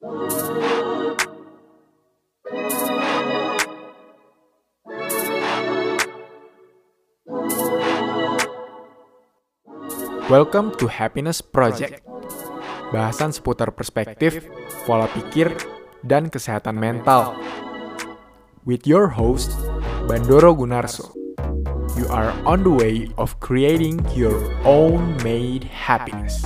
Welcome to Happiness Project. Bahasan seputar perspektif, pola pikir, dan kesehatan mental. With your host, Bandoro Gunarso. You are on the way of creating your own made happiness.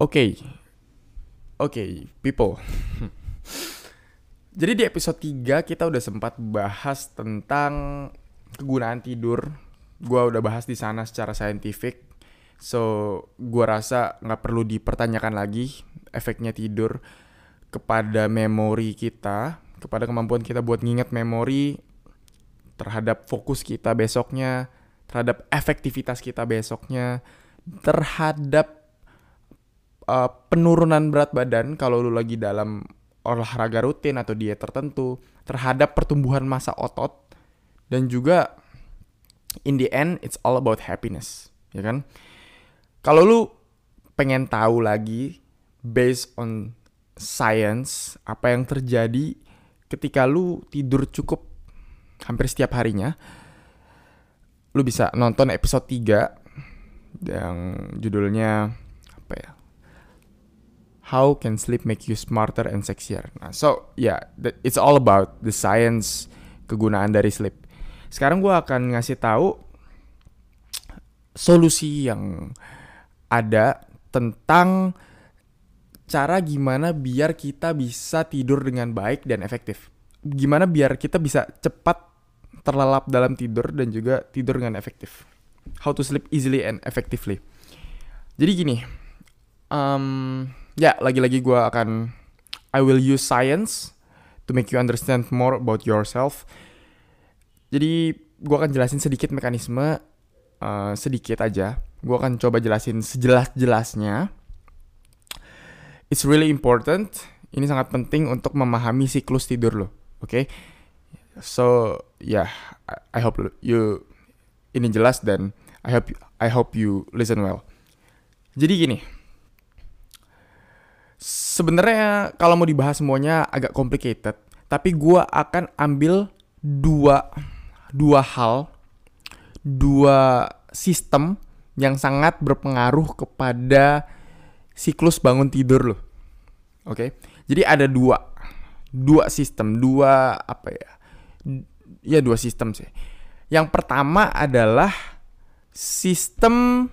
Oke, okay. oke, okay, people. Jadi di episode 3 kita udah sempat bahas tentang kegunaan tidur. Gua udah bahas di sana secara saintifik. So, gua rasa nggak perlu dipertanyakan lagi efeknya tidur kepada memori kita, kepada kemampuan kita buat nginget memori terhadap fokus kita besoknya, terhadap efektivitas kita besoknya, terhadap uh, penurunan berat badan kalau lu lagi dalam olahraga rutin atau diet tertentu terhadap pertumbuhan massa otot dan juga in the end it's all about happiness ya kan? Kalau lu pengen tahu lagi based on science apa yang terjadi ketika lu tidur cukup hampir setiap harinya lu bisa nonton episode 3 yang judulnya apa ya how can sleep make you smarter and sexier. Nah, so yeah, it's all about the science kegunaan dari sleep. Sekarang gue akan ngasih tahu solusi yang ada tentang cara gimana biar kita bisa tidur dengan baik dan efektif. Gimana biar kita bisa cepat terlelap dalam tidur dan juga tidur dengan efektif. How to sleep easily and effectively. Jadi gini, um, ya lagi-lagi gue akan I will use science to make you understand more about yourself. Jadi gue akan jelasin sedikit mekanisme uh, sedikit aja. Gue akan coba jelasin sejelas-jelasnya. It's really important. Ini sangat penting untuk memahami siklus tidur lo. Oke? Okay? So yeah, I hope you ini jelas dan I hope I hope you listen well. Jadi gini, sebenarnya kalau mau dibahas semuanya agak complicated, tapi gue akan ambil dua dua hal, dua sistem yang sangat berpengaruh kepada siklus bangun tidur lo. Oke, jadi ada dua dua sistem, dua apa ya? Ya dua sistem sih. Yang pertama adalah sistem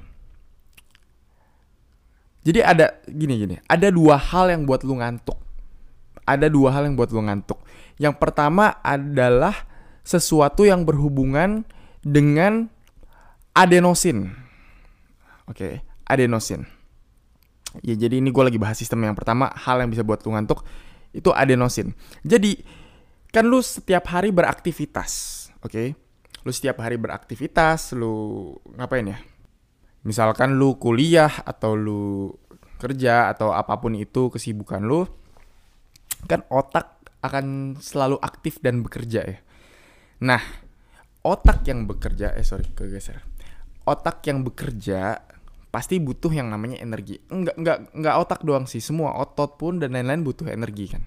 jadi ada gini gini, ada dua hal yang buat lu ngantuk. Ada dua hal yang buat lu ngantuk. Yang pertama adalah sesuatu yang berhubungan dengan adenosin. Oke, okay, adenosin. Ya jadi ini gue lagi bahas sistem yang pertama, hal yang bisa buat lu ngantuk itu adenosin. Jadi kan lu setiap hari beraktivitas, oke? Okay? Lu setiap hari beraktivitas, lu ngapain ya? Misalkan lu kuliah atau lu kerja atau apa pun itu kesibukan lu kan otak akan selalu aktif dan bekerja ya. Nah, otak yang bekerja eh sorry kegeser. Otak yang bekerja pasti butuh yang namanya energi. Enggak enggak enggak otak doang sih, semua otot pun dan lain-lain butuh energi kan.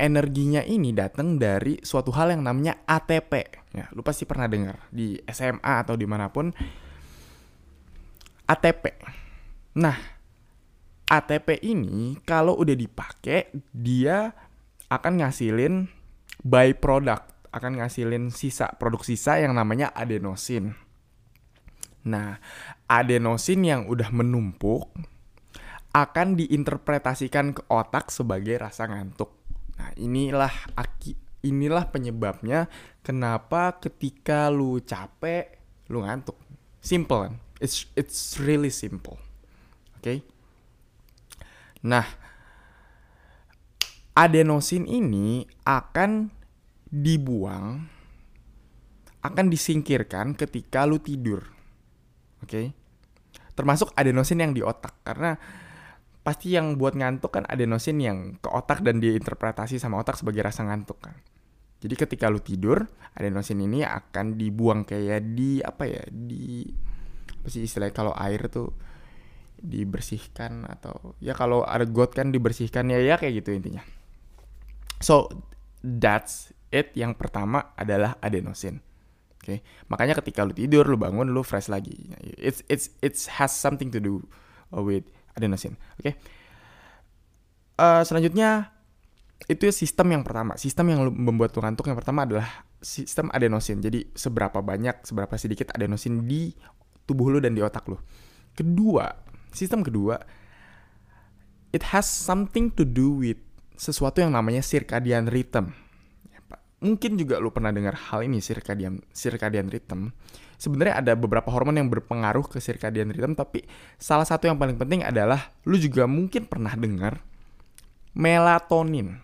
Energinya ini datang dari suatu hal yang namanya ATP. Ya, lu pasti pernah dengar di SMA atau di mana pun ATP. Nah, ATP ini kalau udah dipakai dia akan ngasilin byproduct, akan ngasilin sisa produk sisa yang namanya adenosin. Nah, adenosin yang udah menumpuk akan diinterpretasikan ke otak sebagai rasa ngantuk. Nah, inilah inilah penyebabnya kenapa ketika lu capek lu ngantuk. Simple kan? It's it's really simple. Oke. Okay? Nah, adenosin ini akan dibuang akan disingkirkan ketika lu tidur. Oke. Okay? Termasuk adenosin yang di otak karena pasti yang buat ngantuk kan adenosin yang ke otak dan diinterpretasi sama otak sebagai rasa ngantuk kan. Jadi ketika lu tidur, adenosin ini akan dibuang kayak di apa ya? Di apa sih istilahnya kalau air tuh dibersihkan atau ya kalau ada got kan dibersihkan ya ya kayak gitu intinya. So that's it. Yang pertama adalah adenosin. Oke, okay? makanya ketika lu tidur, lu bangun, lu fresh lagi. It's it's it's has something to do with adenosin. Oke. Okay? Uh, eh, selanjutnya itu sistem yang pertama. Sistem yang membuat lu ngantuk yang pertama adalah sistem adenosin. Jadi seberapa banyak, seberapa sedikit adenosin di tubuh lu dan di otak lu. Kedua, sistem kedua it has something to do with sesuatu yang namanya circadian rhythm mungkin juga lu pernah dengar hal ini circadian circadian rhythm. Sebenarnya ada beberapa hormon yang berpengaruh ke circadian rhythm tapi salah satu yang paling penting adalah lu juga mungkin pernah dengar melatonin.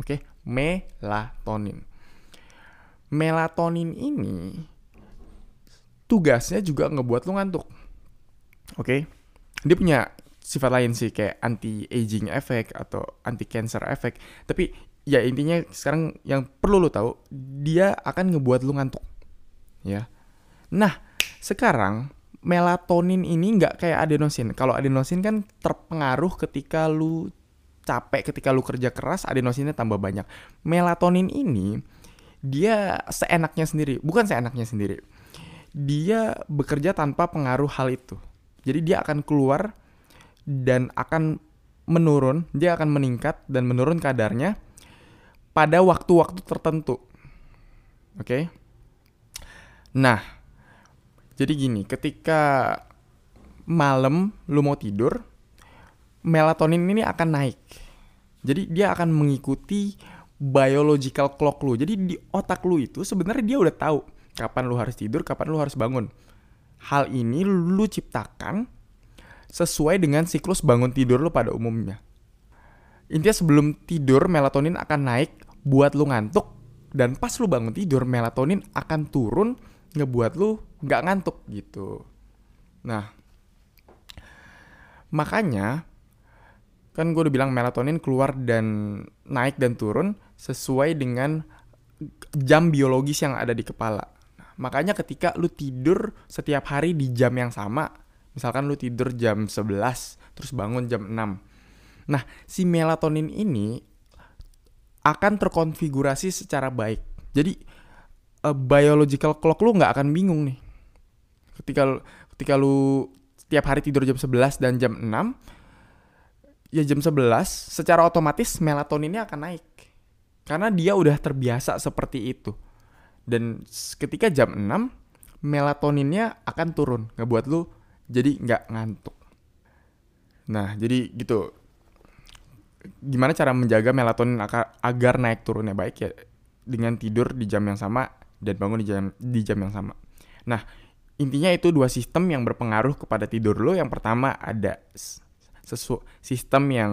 Oke, okay? melatonin. Melatonin ini tugasnya juga ngebuat lu ngantuk. Oke. Okay? Dia punya sifat lain sih kayak anti aging effect atau anti cancer effect. Tapi ya intinya sekarang yang perlu lo tahu dia akan ngebuat lo ngantuk ya nah sekarang melatonin ini nggak kayak adenosin kalau adenosin kan terpengaruh ketika lu capek ketika lu kerja keras adenosinnya tambah banyak melatonin ini dia seenaknya sendiri bukan seenaknya sendiri dia bekerja tanpa pengaruh hal itu jadi dia akan keluar dan akan menurun dia akan meningkat dan menurun kadarnya pada waktu-waktu tertentu. Oke. Okay? Nah, jadi gini, ketika malam lu mau tidur, melatonin ini akan naik. Jadi dia akan mengikuti biological clock lu. Jadi di otak lu itu sebenarnya dia udah tahu kapan lu harus tidur, kapan lu harus bangun. Hal ini lu ciptakan sesuai dengan siklus bangun tidur lu pada umumnya. Intinya sebelum tidur melatonin akan naik buat lu ngantuk dan pas lu bangun tidur melatonin akan turun ngebuat lu nggak ngantuk gitu. Nah, makanya kan gue udah bilang melatonin keluar dan naik dan turun sesuai dengan jam biologis yang ada di kepala. Makanya ketika lu tidur setiap hari di jam yang sama, misalkan lu tidur jam 11 terus bangun jam 6. Nah, si melatonin ini akan terkonfigurasi secara baik. Jadi uh, biological clock lu nggak akan bingung nih. Ketika ketika lu setiap hari tidur jam 11 dan jam 6 ya jam 11 secara otomatis melatoninnya akan naik. Karena dia udah terbiasa seperti itu. Dan ketika jam 6 melatoninnya akan turun, ngebuat lu jadi nggak ngantuk. Nah, jadi gitu gimana cara menjaga melatonin agar, naik turunnya baik ya dengan tidur di jam yang sama dan bangun di jam di jam yang sama. Nah, intinya itu dua sistem yang berpengaruh kepada tidur lo. Yang pertama ada sesu sistem yang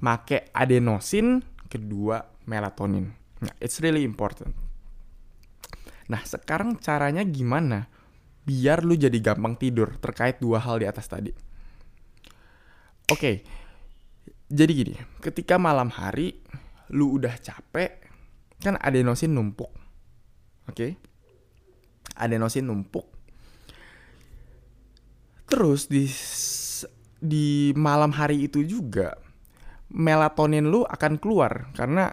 make adenosin, kedua melatonin. Nah, it's really important. Nah, sekarang caranya gimana biar lu jadi gampang tidur terkait dua hal di atas tadi? Oke, okay, jadi gini, ketika malam hari lu udah capek, kan adenosin numpuk. Oke? Okay? Adenosin numpuk. Terus di di malam hari itu juga melatonin lu akan keluar karena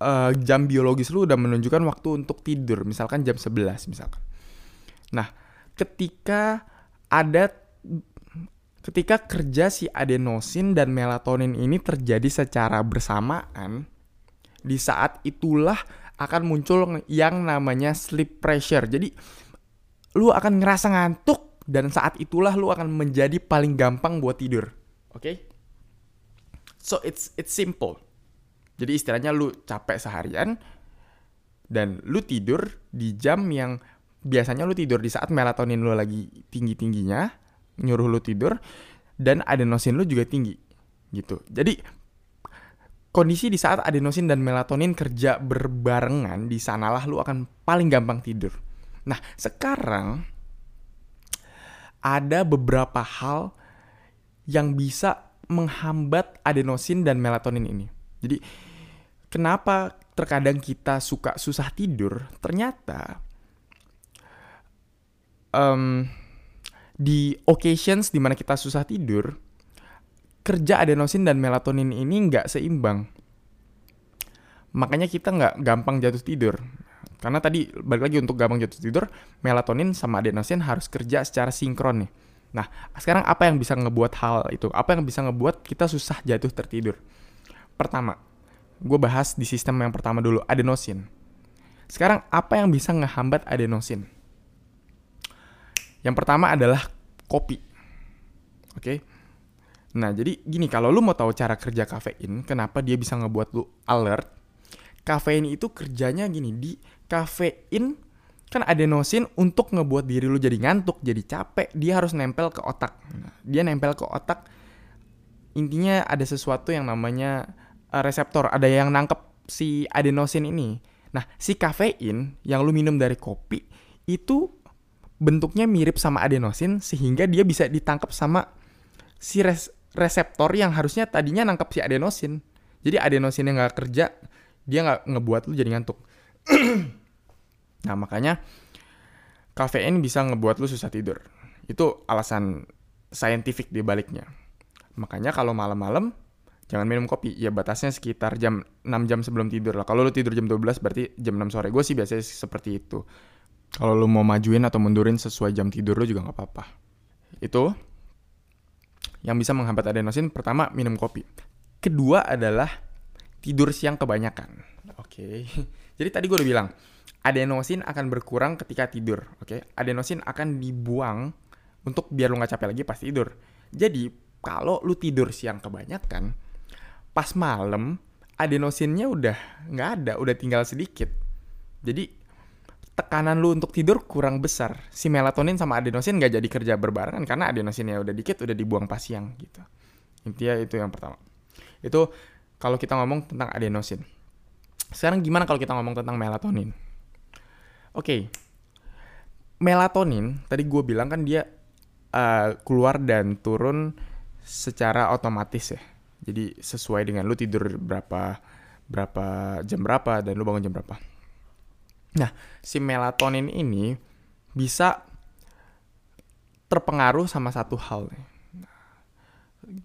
uh, jam biologis lu udah menunjukkan waktu untuk tidur, misalkan jam 11 misalkan. Nah, ketika ada ketika kerja si adenosin dan melatonin ini terjadi secara bersamaan, di saat itulah akan muncul yang namanya sleep pressure. Jadi lu akan ngerasa ngantuk dan saat itulah lu akan menjadi paling gampang buat tidur. Oke? Okay? So it's it's simple. Jadi istilahnya lu capek seharian dan lu tidur di jam yang biasanya lu tidur di saat melatonin lu lagi tinggi-tingginya nyuruh lu tidur dan adenosin lu juga tinggi gitu. Jadi kondisi di saat adenosin dan melatonin kerja berbarengan di sanalah lu akan paling gampang tidur. Nah, sekarang ada beberapa hal yang bisa menghambat adenosin dan melatonin ini. Jadi kenapa terkadang kita suka susah tidur? Ternyata um, di occasions di mana kita susah tidur, kerja adenosin dan melatonin ini nggak seimbang. Makanya kita nggak gampang jatuh tidur. Karena tadi balik lagi untuk gampang jatuh tidur, melatonin sama adenosin harus kerja secara sinkron nih. Nah, sekarang apa yang bisa ngebuat hal itu? Apa yang bisa ngebuat kita susah jatuh tertidur? Pertama, gue bahas di sistem yang pertama dulu, adenosin. Sekarang apa yang bisa ngehambat adenosin? Yang pertama adalah kopi. Oke. Okay? Nah, jadi gini, kalau lu mau tahu cara kerja kafein, kenapa dia bisa ngebuat lu alert? Kafein itu kerjanya gini, di kafein kan adenosin untuk ngebuat diri lu jadi ngantuk, jadi capek, dia harus nempel ke otak. Dia nempel ke otak. Intinya ada sesuatu yang namanya uh, reseptor, ada yang nangkep si adenosin ini. Nah, si kafein yang lu minum dari kopi itu bentuknya mirip sama adenosin sehingga dia bisa ditangkap sama si res reseptor yang harusnya tadinya nangkep si adenosin. Jadi adenosin yang nggak kerja, dia nggak ngebuat lu jadi ngantuk. Nah makanya kafein bisa ngebuat lu susah tidur. Itu alasan saintifik di baliknya. Makanya kalau malam-malam jangan minum kopi. Ya batasnya sekitar jam 6 jam sebelum tidur lah. Kalau lu tidur jam 12 berarti jam 6 sore. Gue sih biasanya seperti itu. Kalau lu mau majuin atau mundurin sesuai jam tidur lu juga nggak apa-apa. Itu yang bisa menghambat adenosin pertama minum kopi. Kedua adalah tidur siang kebanyakan. Oke. Okay. Jadi tadi gue udah bilang, adenosin akan berkurang ketika tidur, oke? Okay? Adenosin akan dibuang untuk biar lu nggak capek lagi pas tidur. Jadi kalau lu tidur siang kebanyakan, pas malam adenosinnya udah nggak ada, udah tinggal sedikit. Jadi tekanan lu untuk tidur kurang besar. Si melatonin sama adenosin nggak jadi kerja berbarengan karena adenosinnya udah dikit, udah dibuang pas siang gitu. Intinya itu yang pertama. Itu kalau kita ngomong tentang adenosin. Sekarang gimana kalau kita ngomong tentang melatonin? Oke, okay. melatonin tadi gue bilang kan dia uh, keluar dan turun secara otomatis ya. Jadi sesuai dengan lu tidur berapa berapa jam berapa dan lu bangun jam berapa. Nah, si melatonin ini bisa terpengaruh sama satu hal.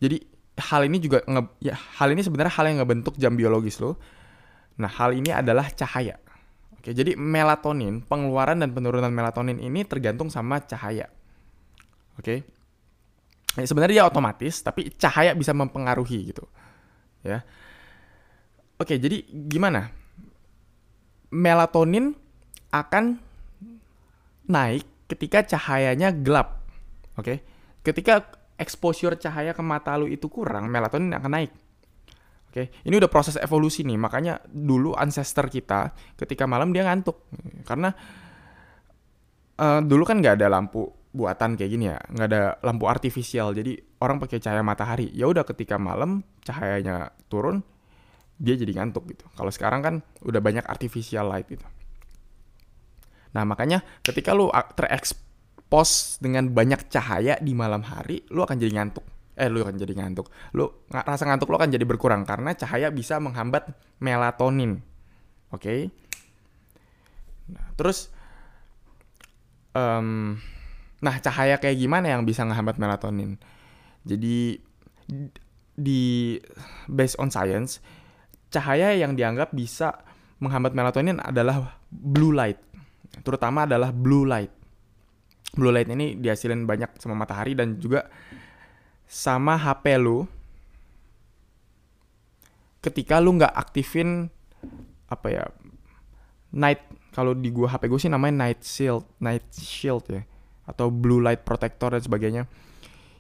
Jadi hal ini juga nge, ya hal ini sebenarnya hal yang ngebentuk jam biologis lo. Nah, hal ini adalah cahaya. Oke, jadi melatonin, pengeluaran dan penurunan melatonin ini tergantung sama cahaya. Oke. Ya, sebenarnya dia otomatis, tapi cahaya bisa mempengaruhi gitu. Ya. Oke, jadi gimana? Melatonin akan naik ketika cahayanya gelap. Oke. Ketika exposure cahaya ke mata lu itu kurang, melatonin akan naik. Oke, ini udah proses evolusi nih. Makanya dulu ancestor kita ketika malam dia ngantuk karena uh, dulu kan nggak ada lampu buatan kayak gini ya, nggak ada lampu artifisial. Jadi orang pakai cahaya matahari. Ya udah ketika malam cahayanya turun, dia jadi ngantuk gitu. Kalau sekarang kan udah banyak artificial light gitu. Nah makanya ketika lu terekspos dengan banyak cahaya di malam hari, lu akan jadi ngantuk eh lu akan jadi ngantuk. Lu rasa ngantuk lu akan jadi berkurang karena cahaya bisa menghambat melatonin. Oke. Okay? Nah, terus um, nah cahaya kayak gimana yang bisa menghambat melatonin? Jadi di based on science, cahaya yang dianggap bisa menghambat melatonin adalah blue light. Terutama adalah blue light. Blue light ini dihasilin banyak sama matahari dan juga sama HP lu ketika lu nggak aktifin apa ya night kalau di gua HP gue sih namanya night shield night shield ya atau blue light protector dan sebagainya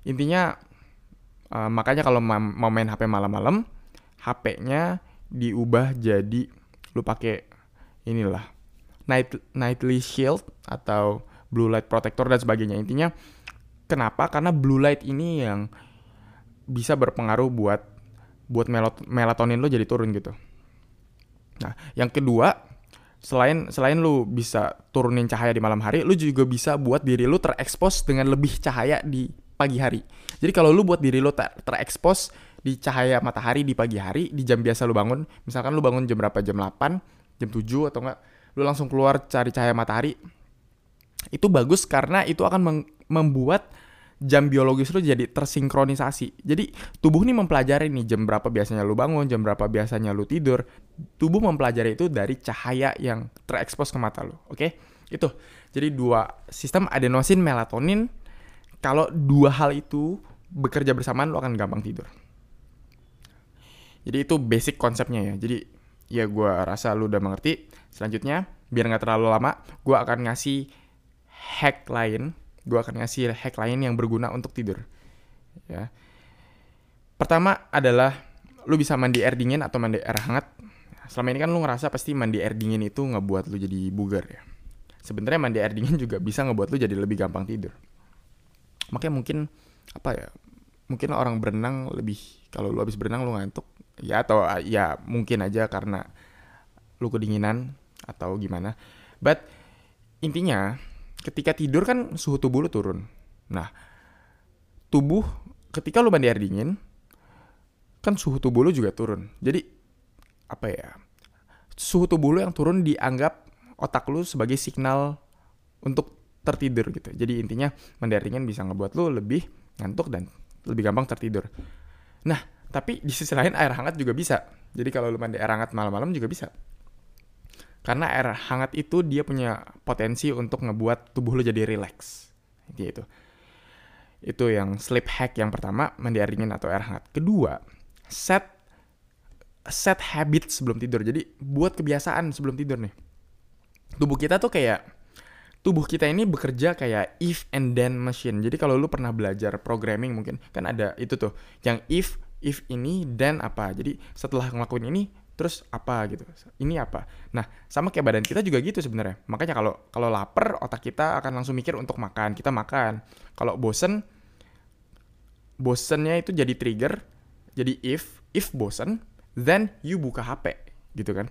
intinya uh, makanya kalau mau main HP malam-malam HP-nya diubah jadi lu pakai inilah night nightly shield atau blue light protector dan sebagainya intinya Kenapa? Karena blue light ini yang bisa berpengaruh buat buat melatonin lo jadi turun gitu. Nah, yang kedua, selain selain lu bisa turunin cahaya di malam hari, lu juga bisa buat diri lu terekspos dengan lebih cahaya di pagi hari. Jadi kalau lu buat diri lu ter terekspos di cahaya matahari di pagi hari, di jam biasa lu bangun, misalkan lu bangun jam berapa? Jam 8, jam 7 atau enggak, lu langsung keluar cari cahaya matahari. Itu bagus karena itu akan membuat jam biologis lu jadi tersinkronisasi. Jadi tubuh nih mempelajari nih jam berapa biasanya lu bangun, jam berapa biasanya lu tidur. Tubuh mempelajari itu dari cahaya yang terekspos ke mata lu. Oke? Okay? Itu. Jadi dua sistem adenosin melatonin kalau dua hal itu bekerja bersamaan lo akan gampang tidur. Jadi itu basic konsepnya ya. Jadi ya gue rasa lu udah mengerti. Selanjutnya biar nggak terlalu lama, gue akan ngasih hack lain. Gue akan ngasih hack lain yang berguna untuk tidur. Ya. Pertama adalah lu bisa mandi air dingin atau mandi air hangat. Selama ini kan lu ngerasa pasti mandi air dingin itu ngebuat lu jadi bugar ya. Sebenarnya mandi air dingin juga bisa ngebuat lu jadi lebih gampang tidur makanya mungkin apa ya mungkin orang berenang lebih kalau lu habis berenang lu ngantuk ya atau ya mungkin aja karena lu kedinginan atau gimana but intinya ketika tidur kan suhu tubuh lu turun nah tubuh ketika lu mandi air dingin kan suhu tubuh lu juga turun jadi apa ya suhu tubuh lu yang turun dianggap otak lu sebagai signal untuk tertidur gitu. Jadi intinya mandi air dingin bisa ngebuat lu lebih ngantuk dan lebih gampang tertidur. Nah, tapi di sisi lain air hangat juga bisa. Jadi kalau lu mandi air hangat malam-malam juga bisa. Karena air hangat itu dia punya potensi untuk ngebuat tubuh lu jadi relax. Gitu. Itu yang sleep hack yang pertama, mandi air dingin atau air hangat. Kedua, set set habit sebelum tidur. Jadi buat kebiasaan sebelum tidur nih. Tubuh kita tuh kayak tubuh kita ini bekerja kayak if and then machine. Jadi kalau lu pernah belajar programming mungkin kan ada itu tuh yang if if ini then apa. Jadi setelah ngelakuin ini terus apa gitu. Ini apa. Nah, sama kayak badan kita juga gitu sebenarnya. Makanya kalau kalau lapar otak kita akan langsung mikir untuk makan. Kita makan. Kalau bosen bosennya itu jadi trigger. Jadi if if bosen then you buka HP gitu kan.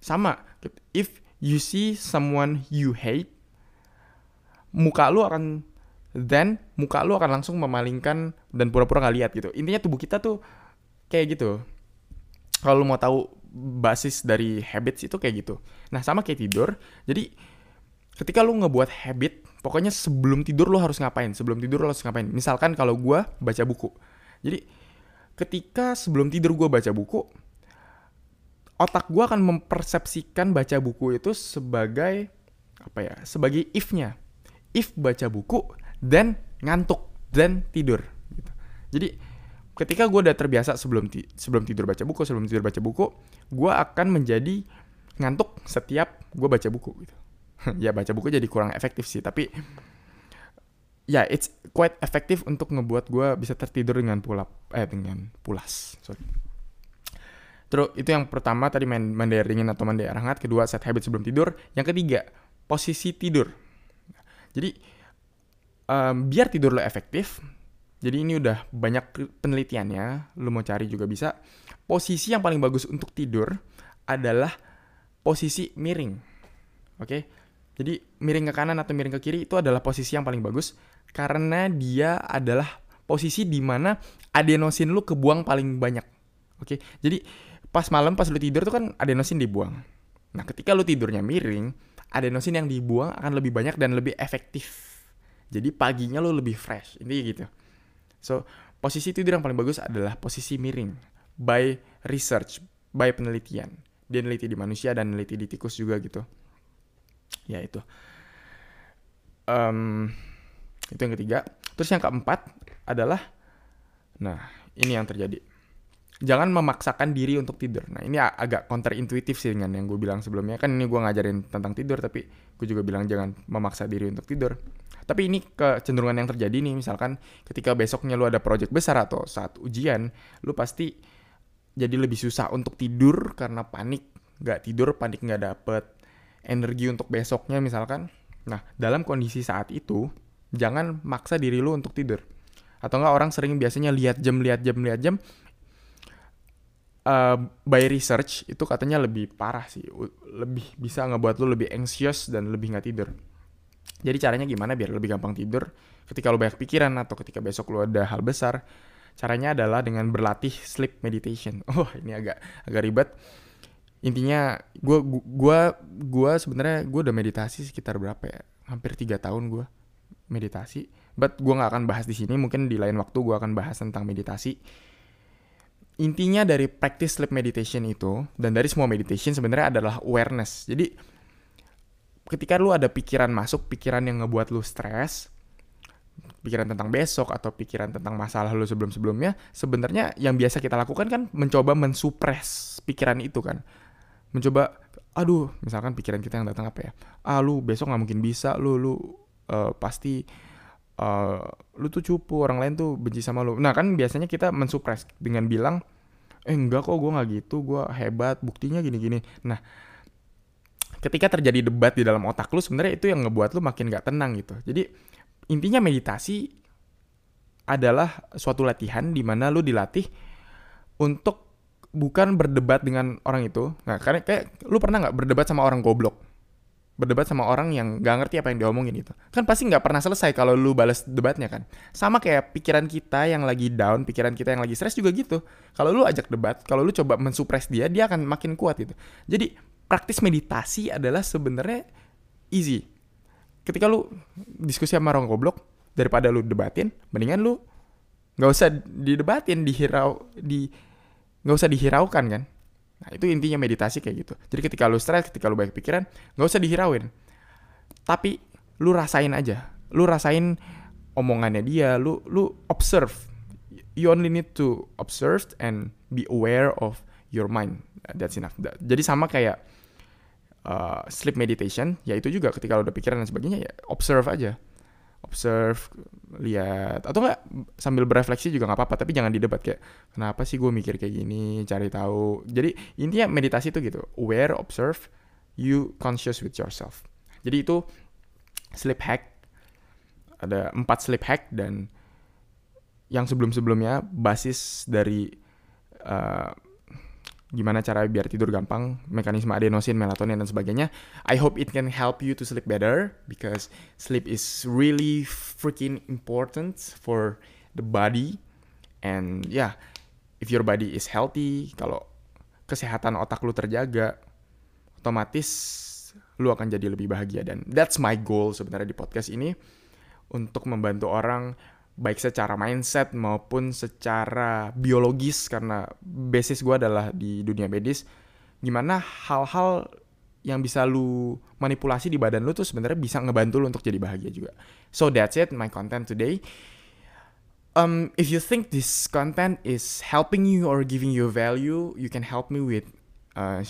Sama if you see someone you hate muka lu akan then muka lu akan langsung memalingkan dan pura-pura nggak lihat gitu. Intinya tubuh kita tuh kayak gitu. Kalau mau tahu basis dari habits itu kayak gitu. Nah, sama kayak tidur. Jadi ketika lu ngebuat habit, pokoknya sebelum tidur lu harus ngapain? Sebelum tidur lu harus ngapain? Misalkan kalau gua baca buku. Jadi ketika sebelum tidur gua baca buku, otak gua akan mempersepsikan baca buku itu sebagai apa ya? Sebagai if-nya if baca buku dan ngantuk dan tidur gitu. Jadi ketika gue udah terbiasa sebelum ti sebelum tidur baca buku sebelum tidur baca buku gue akan menjadi ngantuk setiap gue baca buku gitu. Ya baca buku jadi kurang efektif sih tapi ya it's quite efektif untuk ngebuat gue bisa tertidur dengan pulap eh dengan pulas sorry. Terus itu yang pertama tadi main dingin atau mandi air hangat. Kedua set habit sebelum tidur. Yang ketiga posisi tidur. Jadi um, biar tidur lo efektif, jadi ini udah banyak penelitiannya, lo mau cari juga bisa. Posisi yang paling bagus untuk tidur adalah posisi miring. Oke? Okay? Jadi miring ke kanan atau miring ke kiri itu adalah posisi yang paling bagus karena dia adalah posisi di mana adenosin lu kebuang paling banyak. Oke? Okay? Jadi pas malam pas lu tidur tuh kan adenosin dibuang. Nah, ketika lu tidurnya miring, adenosin yang dibuang akan lebih banyak dan lebih efektif. Jadi paginya lo lebih fresh, intinya gitu. So, posisi tidur yang paling bagus adalah posisi miring. By research, by penelitian. Dia neliti di manusia dan neliti di tikus juga gitu. Ya itu. Um, itu yang ketiga. Terus yang keempat adalah, nah ini yang terjadi jangan memaksakan diri untuk tidur. Nah ini agak counterintuitif sih dengan yang gue bilang sebelumnya. Kan ini gue ngajarin tentang tidur, tapi gue juga bilang jangan memaksa diri untuk tidur. Tapi ini kecenderungan yang terjadi nih, misalkan ketika besoknya lu ada project besar atau saat ujian, lu pasti jadi lebih susah untuk tidur karena panik. Gak tidur, panik gak dapet energi untuk besoknya misalkan. Nah, dalam kondisi saat itu, jangan maksa diri lu untuk tidur. Atau enggak orang sering biasanya lihat jam, lihat jam, lihat jam, uh, by research itu katanya lebih parah sih, lebih bisa ngebuat lu lebih anxious dan lebih nggak tidur. Jadi caranya gimana biar lebih gampang tidur ketika lu banyak pikiran atau ketika besok lu ada hal besar? Caranya adalah dengan berlatih sleep meditation. Oh, ini agak agak ribet. Intinya gue gua gua sebenarnya gue udah meditasi sekitar berapa ya? Hampir tiga tahun gue meditasi. But gue nggak akan bahas di sini. Mungkin di lain waktu gue akan bahas tentang meditasi. Intinya dari practice sleep meditation itu dan dari semua meditation sebenarnya adalah awareness. Jadi ketika lu ada pikiran masuk, pikiran yang ngebuat lu stres, pikiran tentang besok atau pikiran tentang masalah lu sebelum-sebelumnya, sebenarnya yang biasa kita lakukan kan mencoba mensupres pikiran itu kan. Mencoba aduh, misalkan pikiran kita yang datang apa ya? Ah, lu besok nggak mungkin bisa, lu lu uh, pasti uh, lu tuh cupu, orang lain tuh benci sama lu. Nah, kan biasanya kita mensupres dengan bilang eh enggak kok gue nggak gitu, gue hebat, buktinya gini-gini. Nah, ketika terjadi debat di dalam otak lu sebenarnya itu yang ngebuat lu makin gak tenang gitu. Jadi intinya meditasi adalah suatu latihan di mana lu dilatih untuk bukan berdebat dengan orang itu. Nah, karena kayak lu pernah nggak berdebat sama orang goblok? Berdebat sama orang yang nggak ngerti apa yang diomongin itu. Kan pasti nggak pernah selesai kalau lu balas debatnya kan. Sama kayak pikiran kita yang lagi down, pikiran kita yang lagi stres juga gitu. Kalau lu ajak debat, kalau lu coba mensupres dia, dia akan makin kuat gitu. Jadi praktis meditasi adalah sebenarnya easy ketika lu diskusi sama orang goblok daripada lu debatin mendingan lu nggak usah didebatin dihirau di nggak usah dihiraukan kan nah itu intinya meditasi kayak gitu. Jadi ketika lu stres ketika lu banyak pikiran nggak usah dihirauin. Tapi lu rasain aja. Lu rasain omongannya dia. Lu lu observe. You only need to observe and be aware of your mind. That's enough. Jadi sama kayak uh, sleep meditation yaitu juga ketika lo udah pikiran dan sebagainya ya observe aja observe lihat. Atau enggak sambil berefleksi juga nggak apa-apa tapi jangan didebat kayak kenapa sih gue mikir kayak gini? Cari tahu. Jadi intinya meditasi itu gitu. Aware observe you conscious with yourself. Jadi itu sleep hack. Ada empat sleep hack dan yang sebelum-sebelumnya basis dari uh, gimana cara biar tidur gampang, mekanisme adenosin, melatonin dan sebagainya. I hope it can help you to sleep better because sleep is really freaking important for the body and yeah, if your body is healthy, kalau kesehatan otak lu terjaga, otomatis lu akan jadi lebih bahagia dan that's my goal sebenarnya di podcast ini untuk membantu orang baik secara mindset maupun secara biologis karena basis gue adalah di dunia medis gimana hal-hal yang bisa lu manipulasi di badan lu tuh sebenarnya bisa ngebantu lu untuk jadi bahagia juga. So that's it my content today. Um, if you think this content is helping you or giving you value, you can help me with uh,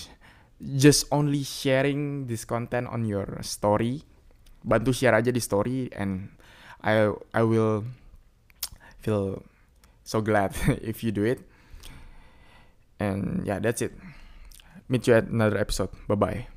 just only sharing this content on your story. Bantu share aja di story and I I will feel so glad if you do it. And yeah, that's it. Meet you at another episode. Bye bye.